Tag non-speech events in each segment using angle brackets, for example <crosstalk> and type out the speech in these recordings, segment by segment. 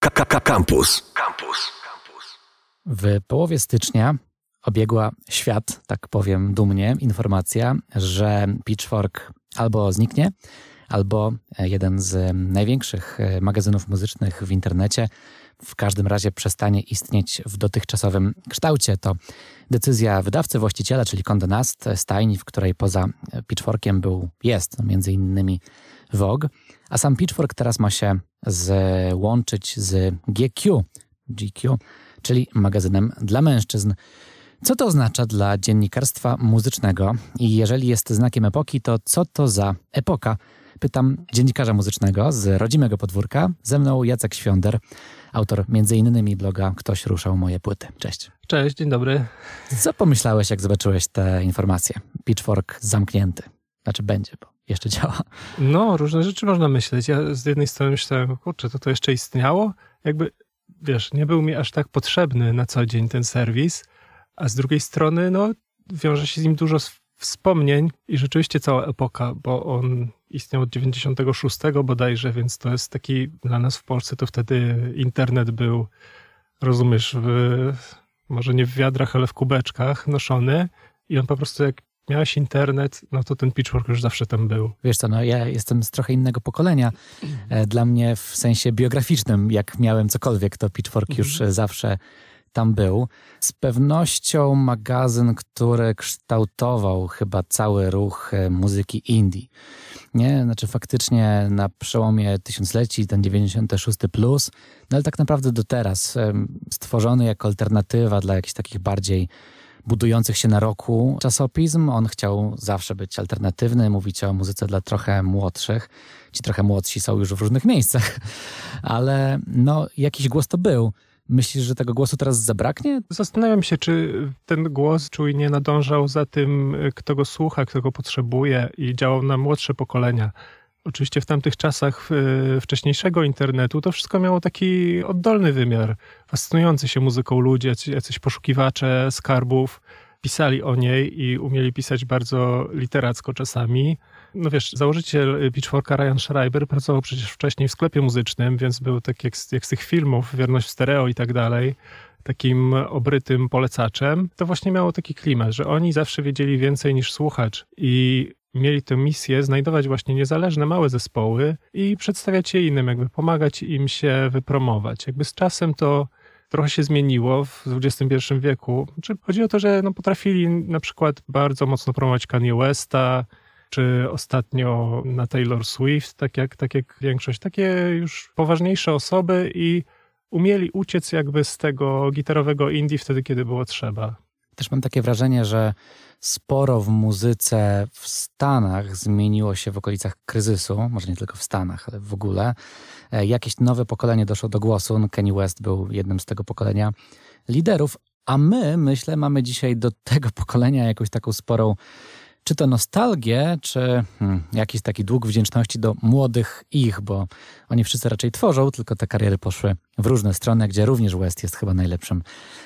Campus. Campus. W połowie stycznia obiegła świat, tak powiem dumnie, informacja, że Pitchfork albo zniknie, albo jeden z największych magazynów muzycznych w internecie w każdym razie przestanie istnieć w dotychczasowym kształcie. To decyzja wydawcy, właściciela, czyli Condé Nast, stajni, w której poza Pitchforkiem był, jest między innymi Vogue, a sam Pitchfork teraz ma się złączyć z GQ, GQ, czyli magazynem dla mężczyzn. Co to oznacza dla dziennikarstwa muzycznego i jeżeli jest znakiem epoki, to co to za epoka? Pytam dziennikarza muzycznego z rodzimego podwórka. Ze mną Jacek Świąder, autor m.in. bloga Ktoś ruszał moje płyty. Cześć. Cześć, dzień dobry. Co pomyślałeś, jak zobaczyłeś te informacje? Pitchfork zamknięty. Znaczy będzie, bo jeszcze działa. No, różne rzeczy można myśleć. Ja z jednej strony myślałem, kurczę, to to jeszcze istniało? Jakby, wiesz, nie był mi aż tak potrzebny na co dzień ten serwis, a z drugiej strony, no, wiąże się z nim dużo wspomnień i rzeczywiście cała epoka, bo on istniał od 96 bodajże, więc to jest taki, dla nas w Polsce to wtedy internet był, rozumiesz, w, może nie w wiadrach, ale w kubeczkach noszony i on po prostu jak miałeś internet, no to ten pitchwork już zawsze tam był. Wiesz co, no ja jestem z trochę innego pokolenia. E, dla mnie w sensie biograficznym, jak miałem cokolwiek, to pitchfork już mhm. zawsze tam był. Z pewnością magazyn, który kształtował chyba cały ruch e, muzyki indie. Nie, znaczy faktycznie na przełomie tysiącleci, ten 96 plus, no ale tak naprawdę do teraz stworzony jako alternatywa dla jakichś takich bardziej budujących się na roku czasopism. On chciał zawsze być alternatywny, mówić o muzyce dla trochę młodszych. Ci trochę młodsi są już w różnych miejscach, <laughs> ale no jakiś głos to był. Myślisz, że tego głosu teraz zabraknie? Zastanawiam się, czy ten głos czujnie nadążał za tym, kto go słucha, kto go potrzebuje i działał na młodsze pokolenia. Oczywiście w tamtych czasach wcześniejszego internetu to wszystko miało taki oddolny wymiar. Fascynujący się muzyką ludzie, jacyś poszukiwacze skarbów, pisali o niej i umieli pisać bardzo literacko czasami. No wiesz, założyciel Pitchforka Ryan Schreiber pracował przecież wcześniej w sklepie muzycznym, więc był tak jak, jak z tych filmów, Wierność w stereo i tak dalej, takim obrytym polecaczem. To właśnie miało taki klimat, że oni zawsze wiedzieli więcej niż słuchacz i mieli tę misję znajdować właśnie niezależne małe zespoły i przedstawiać je innym, jakby pomagać im się wypromować. Jakby z czasem to trochę się zmieniło w XXI wieku. Znaczy, chodzi o to, że no, potrafili na przykład bardzo mocno promować Kanye Westa, czy ostatnio na Taylor Swift, tak jak, tak jak większość. Takie już poważniejsze osoby i umieli uciec jakby z tego gitarowego indie wtedy, kiedy było trzeba. Też mam takie wrażenie, że sporo w muzyce w Stanach zmieniło się w okolicach kryzysu, może nie tylko w Stanach, ale w ogóle. E, jakieś nowe pokolenie doszło do głosu. Kanye West był jednym z tego pokolenia liderów, a my, myślę, mamy dzisiaj do tego pokolenia jakąś taką sporą czy to nostalgię, czy hmm, jakiś taki dług wdzięczności do młodych ich, bo oni wszyscy raczej tworzą, tylko te kariery poszły w różne strony, gdzie również West jest chyba najlepszym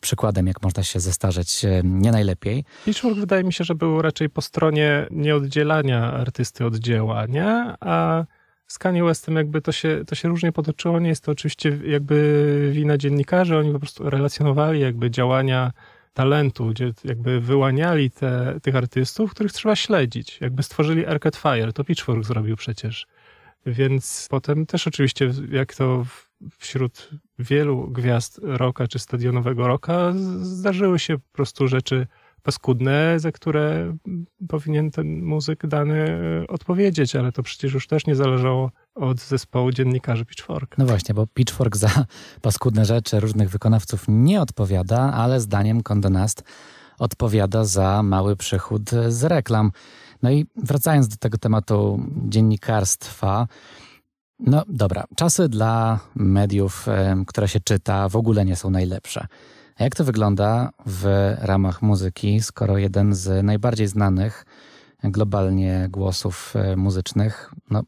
przykładem, jak można się zestarzeć e, nie najlepiej. Pitchfork wydaje mi się, że był raczej po stronie nieoddzielania artysty od dzieła, nie? A z Kanye Westem jakby to się, to się różnie potoczyło. Nie jest to oczywiście jakby wina dziennikarzy, oni po prostu relacjonowali jakby działania talentu, gdzie jakby wyłaniali te, tych artystów, których trzeba śledzić. Jakby stworzyli Arcade Fire, to Pitchfork zrobił przecież. Więc potem też oczywiście, jak to wśród wielu gwiazd roka czy stadionowego roka, zdarzyły się po prostu rzeczy paskudne, za które powinien ten muzyk dany odpowiedzieć, ale to przecież już też nie zależało od zespołu dziennikarzy Pitchfork. No właśnie, bo Pitchfork za paskudne rzeczy różnych wykonawców nie odpowiada, ale zdaniem Condé Nast odpowiada za mały przychód z reklam. No i wracając do tego tematu dziennikarstwa, no dobra, czasy dla mediów, które się czyta, w ogóle nie są najlepsze. A jak to wygląda w ramach muzyki, skoro jeden z najbardziej znanych globalnie głosów e, muzycznych, no,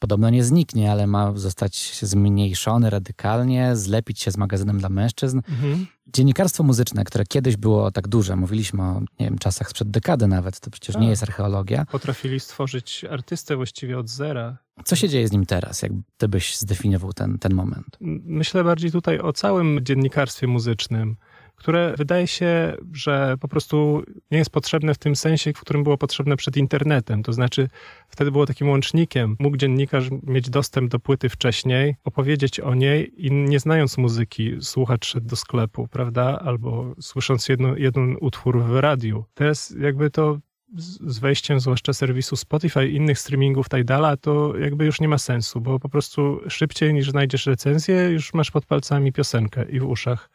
podobno nie zniknie, ale ma zostać zmniejszony radykalnie, zlepić się z magazynem dla mężczyzn. Mhm. Dziennikarstwo muzyczne, które kiedyś było tak duże, mówiliśmy o nie wiem, czasach sprzed dekady nawet, to przecież tak. nie jest archeologia. Potrafili stworzyć artystę właściwie od zera. Co się dzieje z nim teraz, jak ty byś zdefiniował ten, ten moment? Myślę bardziej tutaj o całym dziennikarstwie muzycznym które wydaje się, że po prostu nie jest potrzebne w tym sensie, w którym było potrzebne przed internetem. To znaczy, wtedy było takim łącznikiem. Mógł dziennikarz mieć dostęp do płyty wcześniej, opowiedzieć o niej i nie znając muzyki, słuchać szedł do sklepu, prawda? Albo słysząc jedno, jeden utwór w radiu. Teraz jakby to z wejściem zwłaszcza serwisu Spotify i innych streamingów Tidala, to jakby już nie ma sensu, bo po prostu szybciej niż znajdziesz recenzję, już masz pod palcami piosenkę i w uszach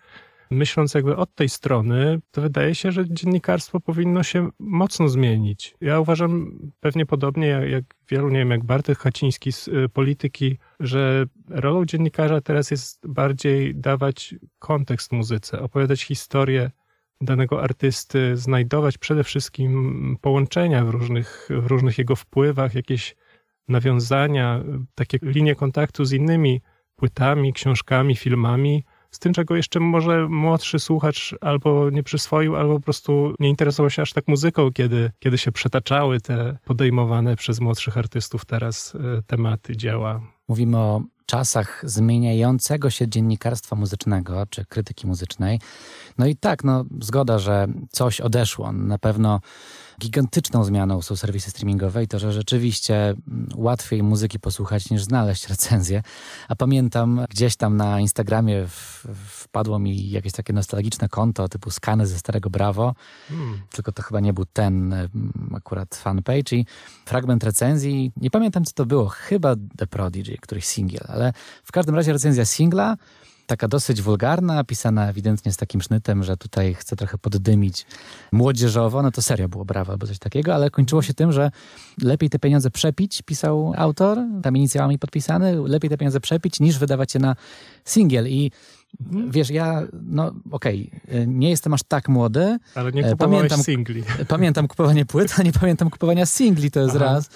myśląc jakby od tej strony, to wydaje się, że dziennikarstwo powinno się mocno zmienić. Ja uważam pewnie podobnie jak, jak wielu, nie wiem, jak Bartek Haciński z y, polityki, że rolą dziennikarza teraz jest bardziej dawać kontekst muzyce, opowiadać historię danego artysty, znajdować przede wszystkim połączenia w różnych, w różnych jego wpływach, jakieś nawiązania, takie linie kontaktu z innymi płytami, książkami, filmami, z tym, czego jeszcze może młodszy słuchacz albo nie przyswoił, albo po prostu nie interesował się aż tak muzyką, kiedy, kiedy się przetaczały te podejmowane przez młodszych artystów teraz e, tematy, dzieła. Mówimy o czasach zmieniającego się dziennikarstwa muzycznego czy krytyki muzycznej. No i tak, no, zgoda, że coś odeszło. Na pewno gigantyczną zmianą są serwisy streamingowe i to, że rzeczywiście mm, łatwiej muzyki posłuchać niż znaleźć recenzję. A pamiętam gdzieś tam na Instagramie wpadło mi jakieś takie nostalgiczne konto typu skany ze starego Bravo, hmm. tylko to chyba nie był ten mm, akurat fanpage. I fragment recenzji, nie pamiętam co to było, chyba The Prodigy, któryś singiel, ale w każdym razie recenzja singla taka dosyć wulgarna, pisana ewidentnie z takim sznytem, że tutaj chcę trochę poddymić młodzieżowo, no to serio było brawo albo coś takiego, ale kończyło się tym, że lepiej te pieniądze przepić, pisał autor, tam inicjałami podpisany, lepiej te pieniądze przepić niż wydawać je na singiel i. Wiesz, ja, no okej, okay, nie jestem aż tak młody. Ale nie e, pamiętam singli. <laughs> Pamiętam kupowanie płyt, a nie pamiętam kupowania singli, to jest Aha. raz.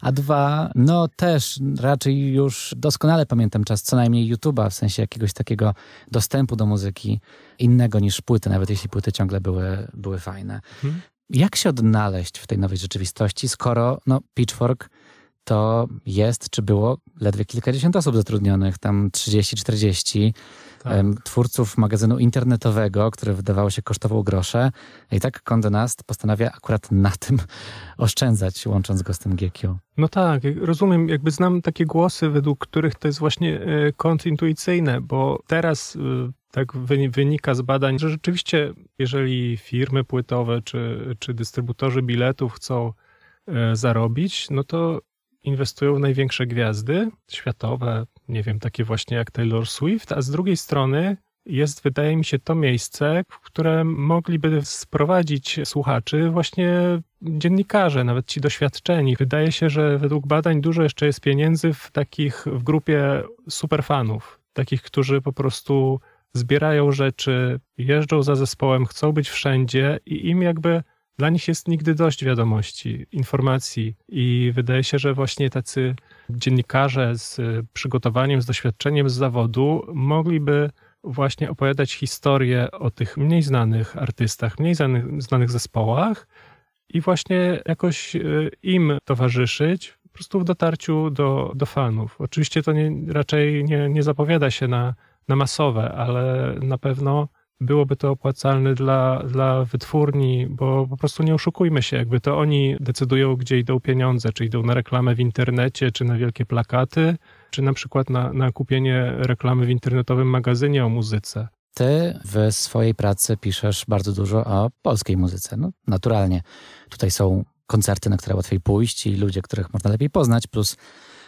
A dwa, no też raczej już doskonale pamiętam czas co najmniej YouTube'a, w sensie jakiegoś takiego dostępu do muzyki innego niż płyty, nawet jeśli płyty ciągle były, były fajne. Mhm. Jak się odnaleźć w tej nowej rzeczywistości, skoro no, Pitchfork to jest, czy było ledwie kilkadziesiąt osób zatrudnionych, tam 30-40 tak. twórców magazynu internetowego, który wydawało się kosztował grosze. I tak Condé Nast postanawia akurat na tym <laughs> oszczędzać, łącząc go z tym GQ. No tak, rozumiem, jakby znam takie głosy, według których to jest właśnie e, kontintuicyjne, bo teraz e, tak wynika z badań, że rzeczywiście, jeżeli firmy płytowe czy, czy dystrybutorzy biletów chcą e, zarobić, no to inwestują w największe gwiazdy światowe, nie wiem, takie właśnie jak Taylor Swift, a z drugiej strony jest, wydaje mi się, to miejsce, w które mogliby sprowadzić słuchaczy właśnie dziennikarze, nawet ci doświadczeni. Wydaje się, że według badań dużo jeszcze jest pieniędzy w takich, w grupie superfanów, takich, którzy po prostu zbierają rzeczy, jeżdżą za zespołem, chcą być wszędzie i im jakby dla nich jest nigdy dość wiadomości, informacji i wydaje się, że właśnie tacy dziennikarze z przygotowaniem, z doświadczeniem z zawodu mogliby właśnie opowiadać historię o tych mniej znanych artystach, mniej znanych, znanych zespołach i właśnie jakoś e, im towarzyszyć po prostu w dotarciu do, do fanów. Oczywiście to nie, raczej nie, nie zapowiada się na, na masowe, ale na pewno byłoby to opłacalne dla, dla wytwórni, bo po prostu nie oszukujmy się, jakby to oni decydują, gdzie idą pieniądze, czy idą na reklamę w internecie, czy na wielkie plakaty, czy na przykład na, na kupienie reklamy w internetowym magazynie o muzyce. Ty w swojej pracy piszesz bardzo dużo o polskiej muzyce. No, naturalnie. Tutaj są koncerty, na które łatwiej pójść i ludzie, których można lepiej poznać, plus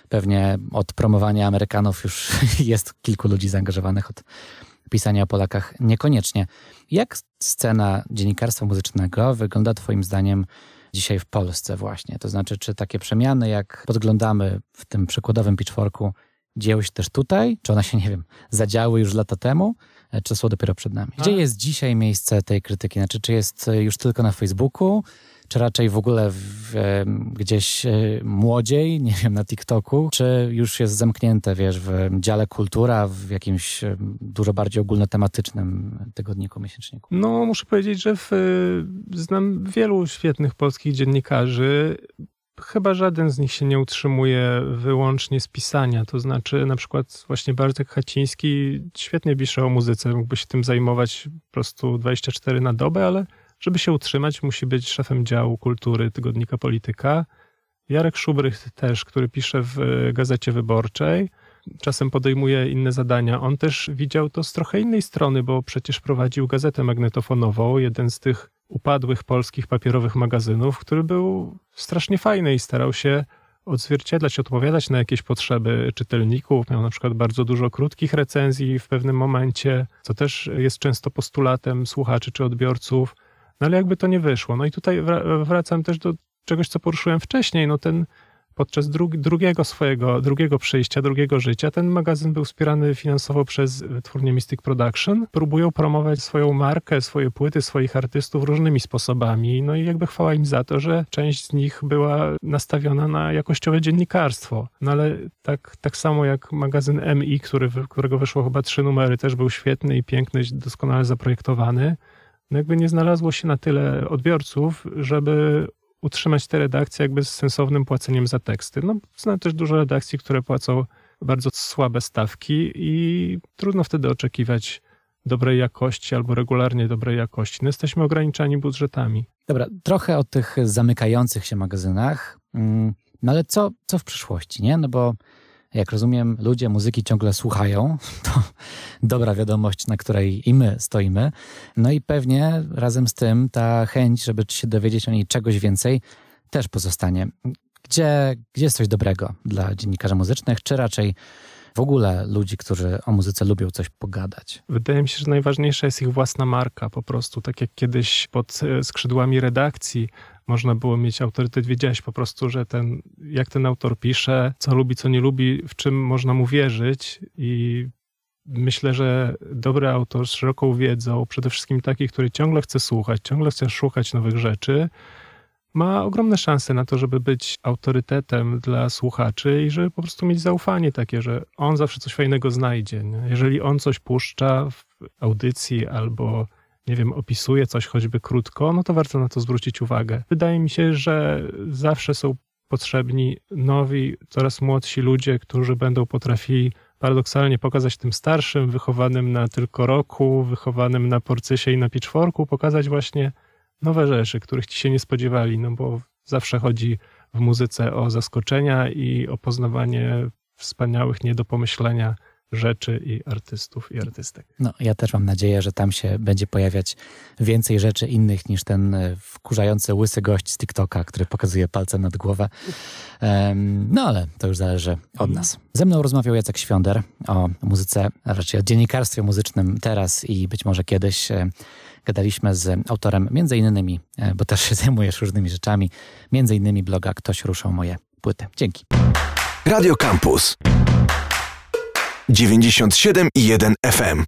pewnie od promowania Amerykanów już <laughs> jest kilku ludzi zaangażowanych od pisania o Polakach niekoniecznie. Jak scena dziennikarstwa muzycznego wygląda Twoim zdaniem dzisiaj w Polsce właśnie? To znaczy, czy takie przemiany, jak podglądamy w tym przykładowym pitchforku, dzieją się też tutaj? Czy one się, nie wiem, zadziały już lata temu? E, czy są dopiero przed nami? Gdzie jest dzisiaj miejsce tej krytyki? Znaczy, czy jest już tylko na Facebooku? Czy raczej w ogóle w, gdzieś e, młodziej, <laughs> nie wiem, na TikToku, czy już jest zamknięte, wiesz, w dziale kultura, w jakimś e, dużo bardziej ogólnotematycznym tygodniku, miesięczniku? No, muszę powiedzieć, że w, znam wielu świetnych polskich dziennikarzy. Chyba żaden z nich się nie utrzymuje wyłącznie z pisania. To znaczy, na przykład, właśnie Bartek Haciński świetnie pisze o muzyce, mógłby się tym zajmować po prostu 24 na dobę, ale żeby się utrzymać, musi być szefem działu kultury tygodnika Polityka. Jarek Szubrych też, który pisze w Gazecie Wyborczej, czasem podejmuje inne zadania. On też widział to z trochę innej strony, bo przecież prowadził gazetę magnetofonową, jeden z tych upadłych polskich papierowych magazynów, który był strasznie fajny i starał się odzwierciedlać, odpowiadać na jakieś potrzeby czytelników. Miał na przykład bardzo dużo krótkich recenzji w pewnym momencie, co też jest często postulatem słuchaczy czy odbiorców. No ale jakby to nie wyszło. No i tutaj wracam też do czegoś, co poruszyłem wcześniej. No ten podczas drugiego swojego, drugiego przejścia, drugiego życia, ten magazyn był wspierany finansowo przez wytwórnię Mystic Production. Próbują promować swoją markę, swoje płyty, swoich artystów różnymi sposobami. No i jakby chwała im za to, że część z nich była nastawiona na jakościowe dziennikarstwo. No ale tak, tak samo jak magazyn MI, który, którego wyszło chyba trzy numery, też był świetny i piękny, doskonale zaprojektowany. No jakby nie znalazło się na tyle odbiorców, żeby utrzymać te redakcje jakby z sensownym płaceniem za teksty. No, znam też dużo redakcji, które płacą bardzo słabe stawki i trudno wtedy oczekiwać dobrej jakości albo regularnie dobrej jakości. No, jesteśmy ograniczani budżetami. Dobra, trochę o tych zamykających się magazynach. Mm, no ale co, co w przyszłości, nie? No bo jak rozumiem, ludzie muzyki ciągle słuchają. <laughs> To dobra wiadomość, na której i my stoimy. No i pewnie razem z tym ta chęć, żeby się dowiedzieć o niej czegoś więcej, też pozostanie. Gdzie, gdzie jest coś dobrego dla dziennikarzy muzycznych, czy raczej w ogóle ludzi, którzy o muzyce lubią coś pogadać? Wydaje mi się, że najważniejsza jest ich własna marka po prostu. Tak jak kiedyś pod e, skrzydłami redakcji można było mieć autorytet, wiedziałeś po prostu, że ten, jak ten autor pisze, co lubi, co nie lubi, w czym można mu wierzyć i myślę, że dobry autor z szeroką wiedzą, przede wszystkim taki, który ciągle chce słuchać, ciągle chce szukać nowych rzeczy, ma ogromne szanse na to, żeby być autorytetem dla słuchaczy i żeby po prostu mieć zaufanie takie, że on zawsze coś fajnego znajdzie. Nie? Jeżeli on coś puszcza w audycji albo nie wiem, opisuje coś choćby krótko, no to warto na to zwrócić uwagę. Wydaje mi się, że zawsze są potrzebni nowi, coraz młodsi ludzie, którzy będą potrafili paradoksalnie pokazać tym starszym, wychowanym na tylko roku, wychowanym na porcysie i na pitchforku, pokazać właśnie nowe rzeczy, których ci się nie spodziewali, no bo zawsze chodzi w muzyce o zaskoczenia i o poznawanie wspaniałych, nie do pomyślenia rzeczy i artystów i artystek. No, ja też mam nadzieję, że tam się będzie pojawiać więcej rzeczy innych niż ten e, wkurzający łysy gość z TikToka, który pokazuje palcem nad głowę. No, ale to już zależy od mhm. nas. Ze mną rozmawiał Jacek Świąder o muzyce, a raczej o dziennikarstwie muzycznym teraz i być może kiedyś. E, gadaliśmy z autorem, między innymi, e, bo też się <laughs> zajmujesz różnymi rzeczami, między innymi bloga Ktoś ruszą moje płyty. Dzięki. Radio Campus 97 i 1 FM.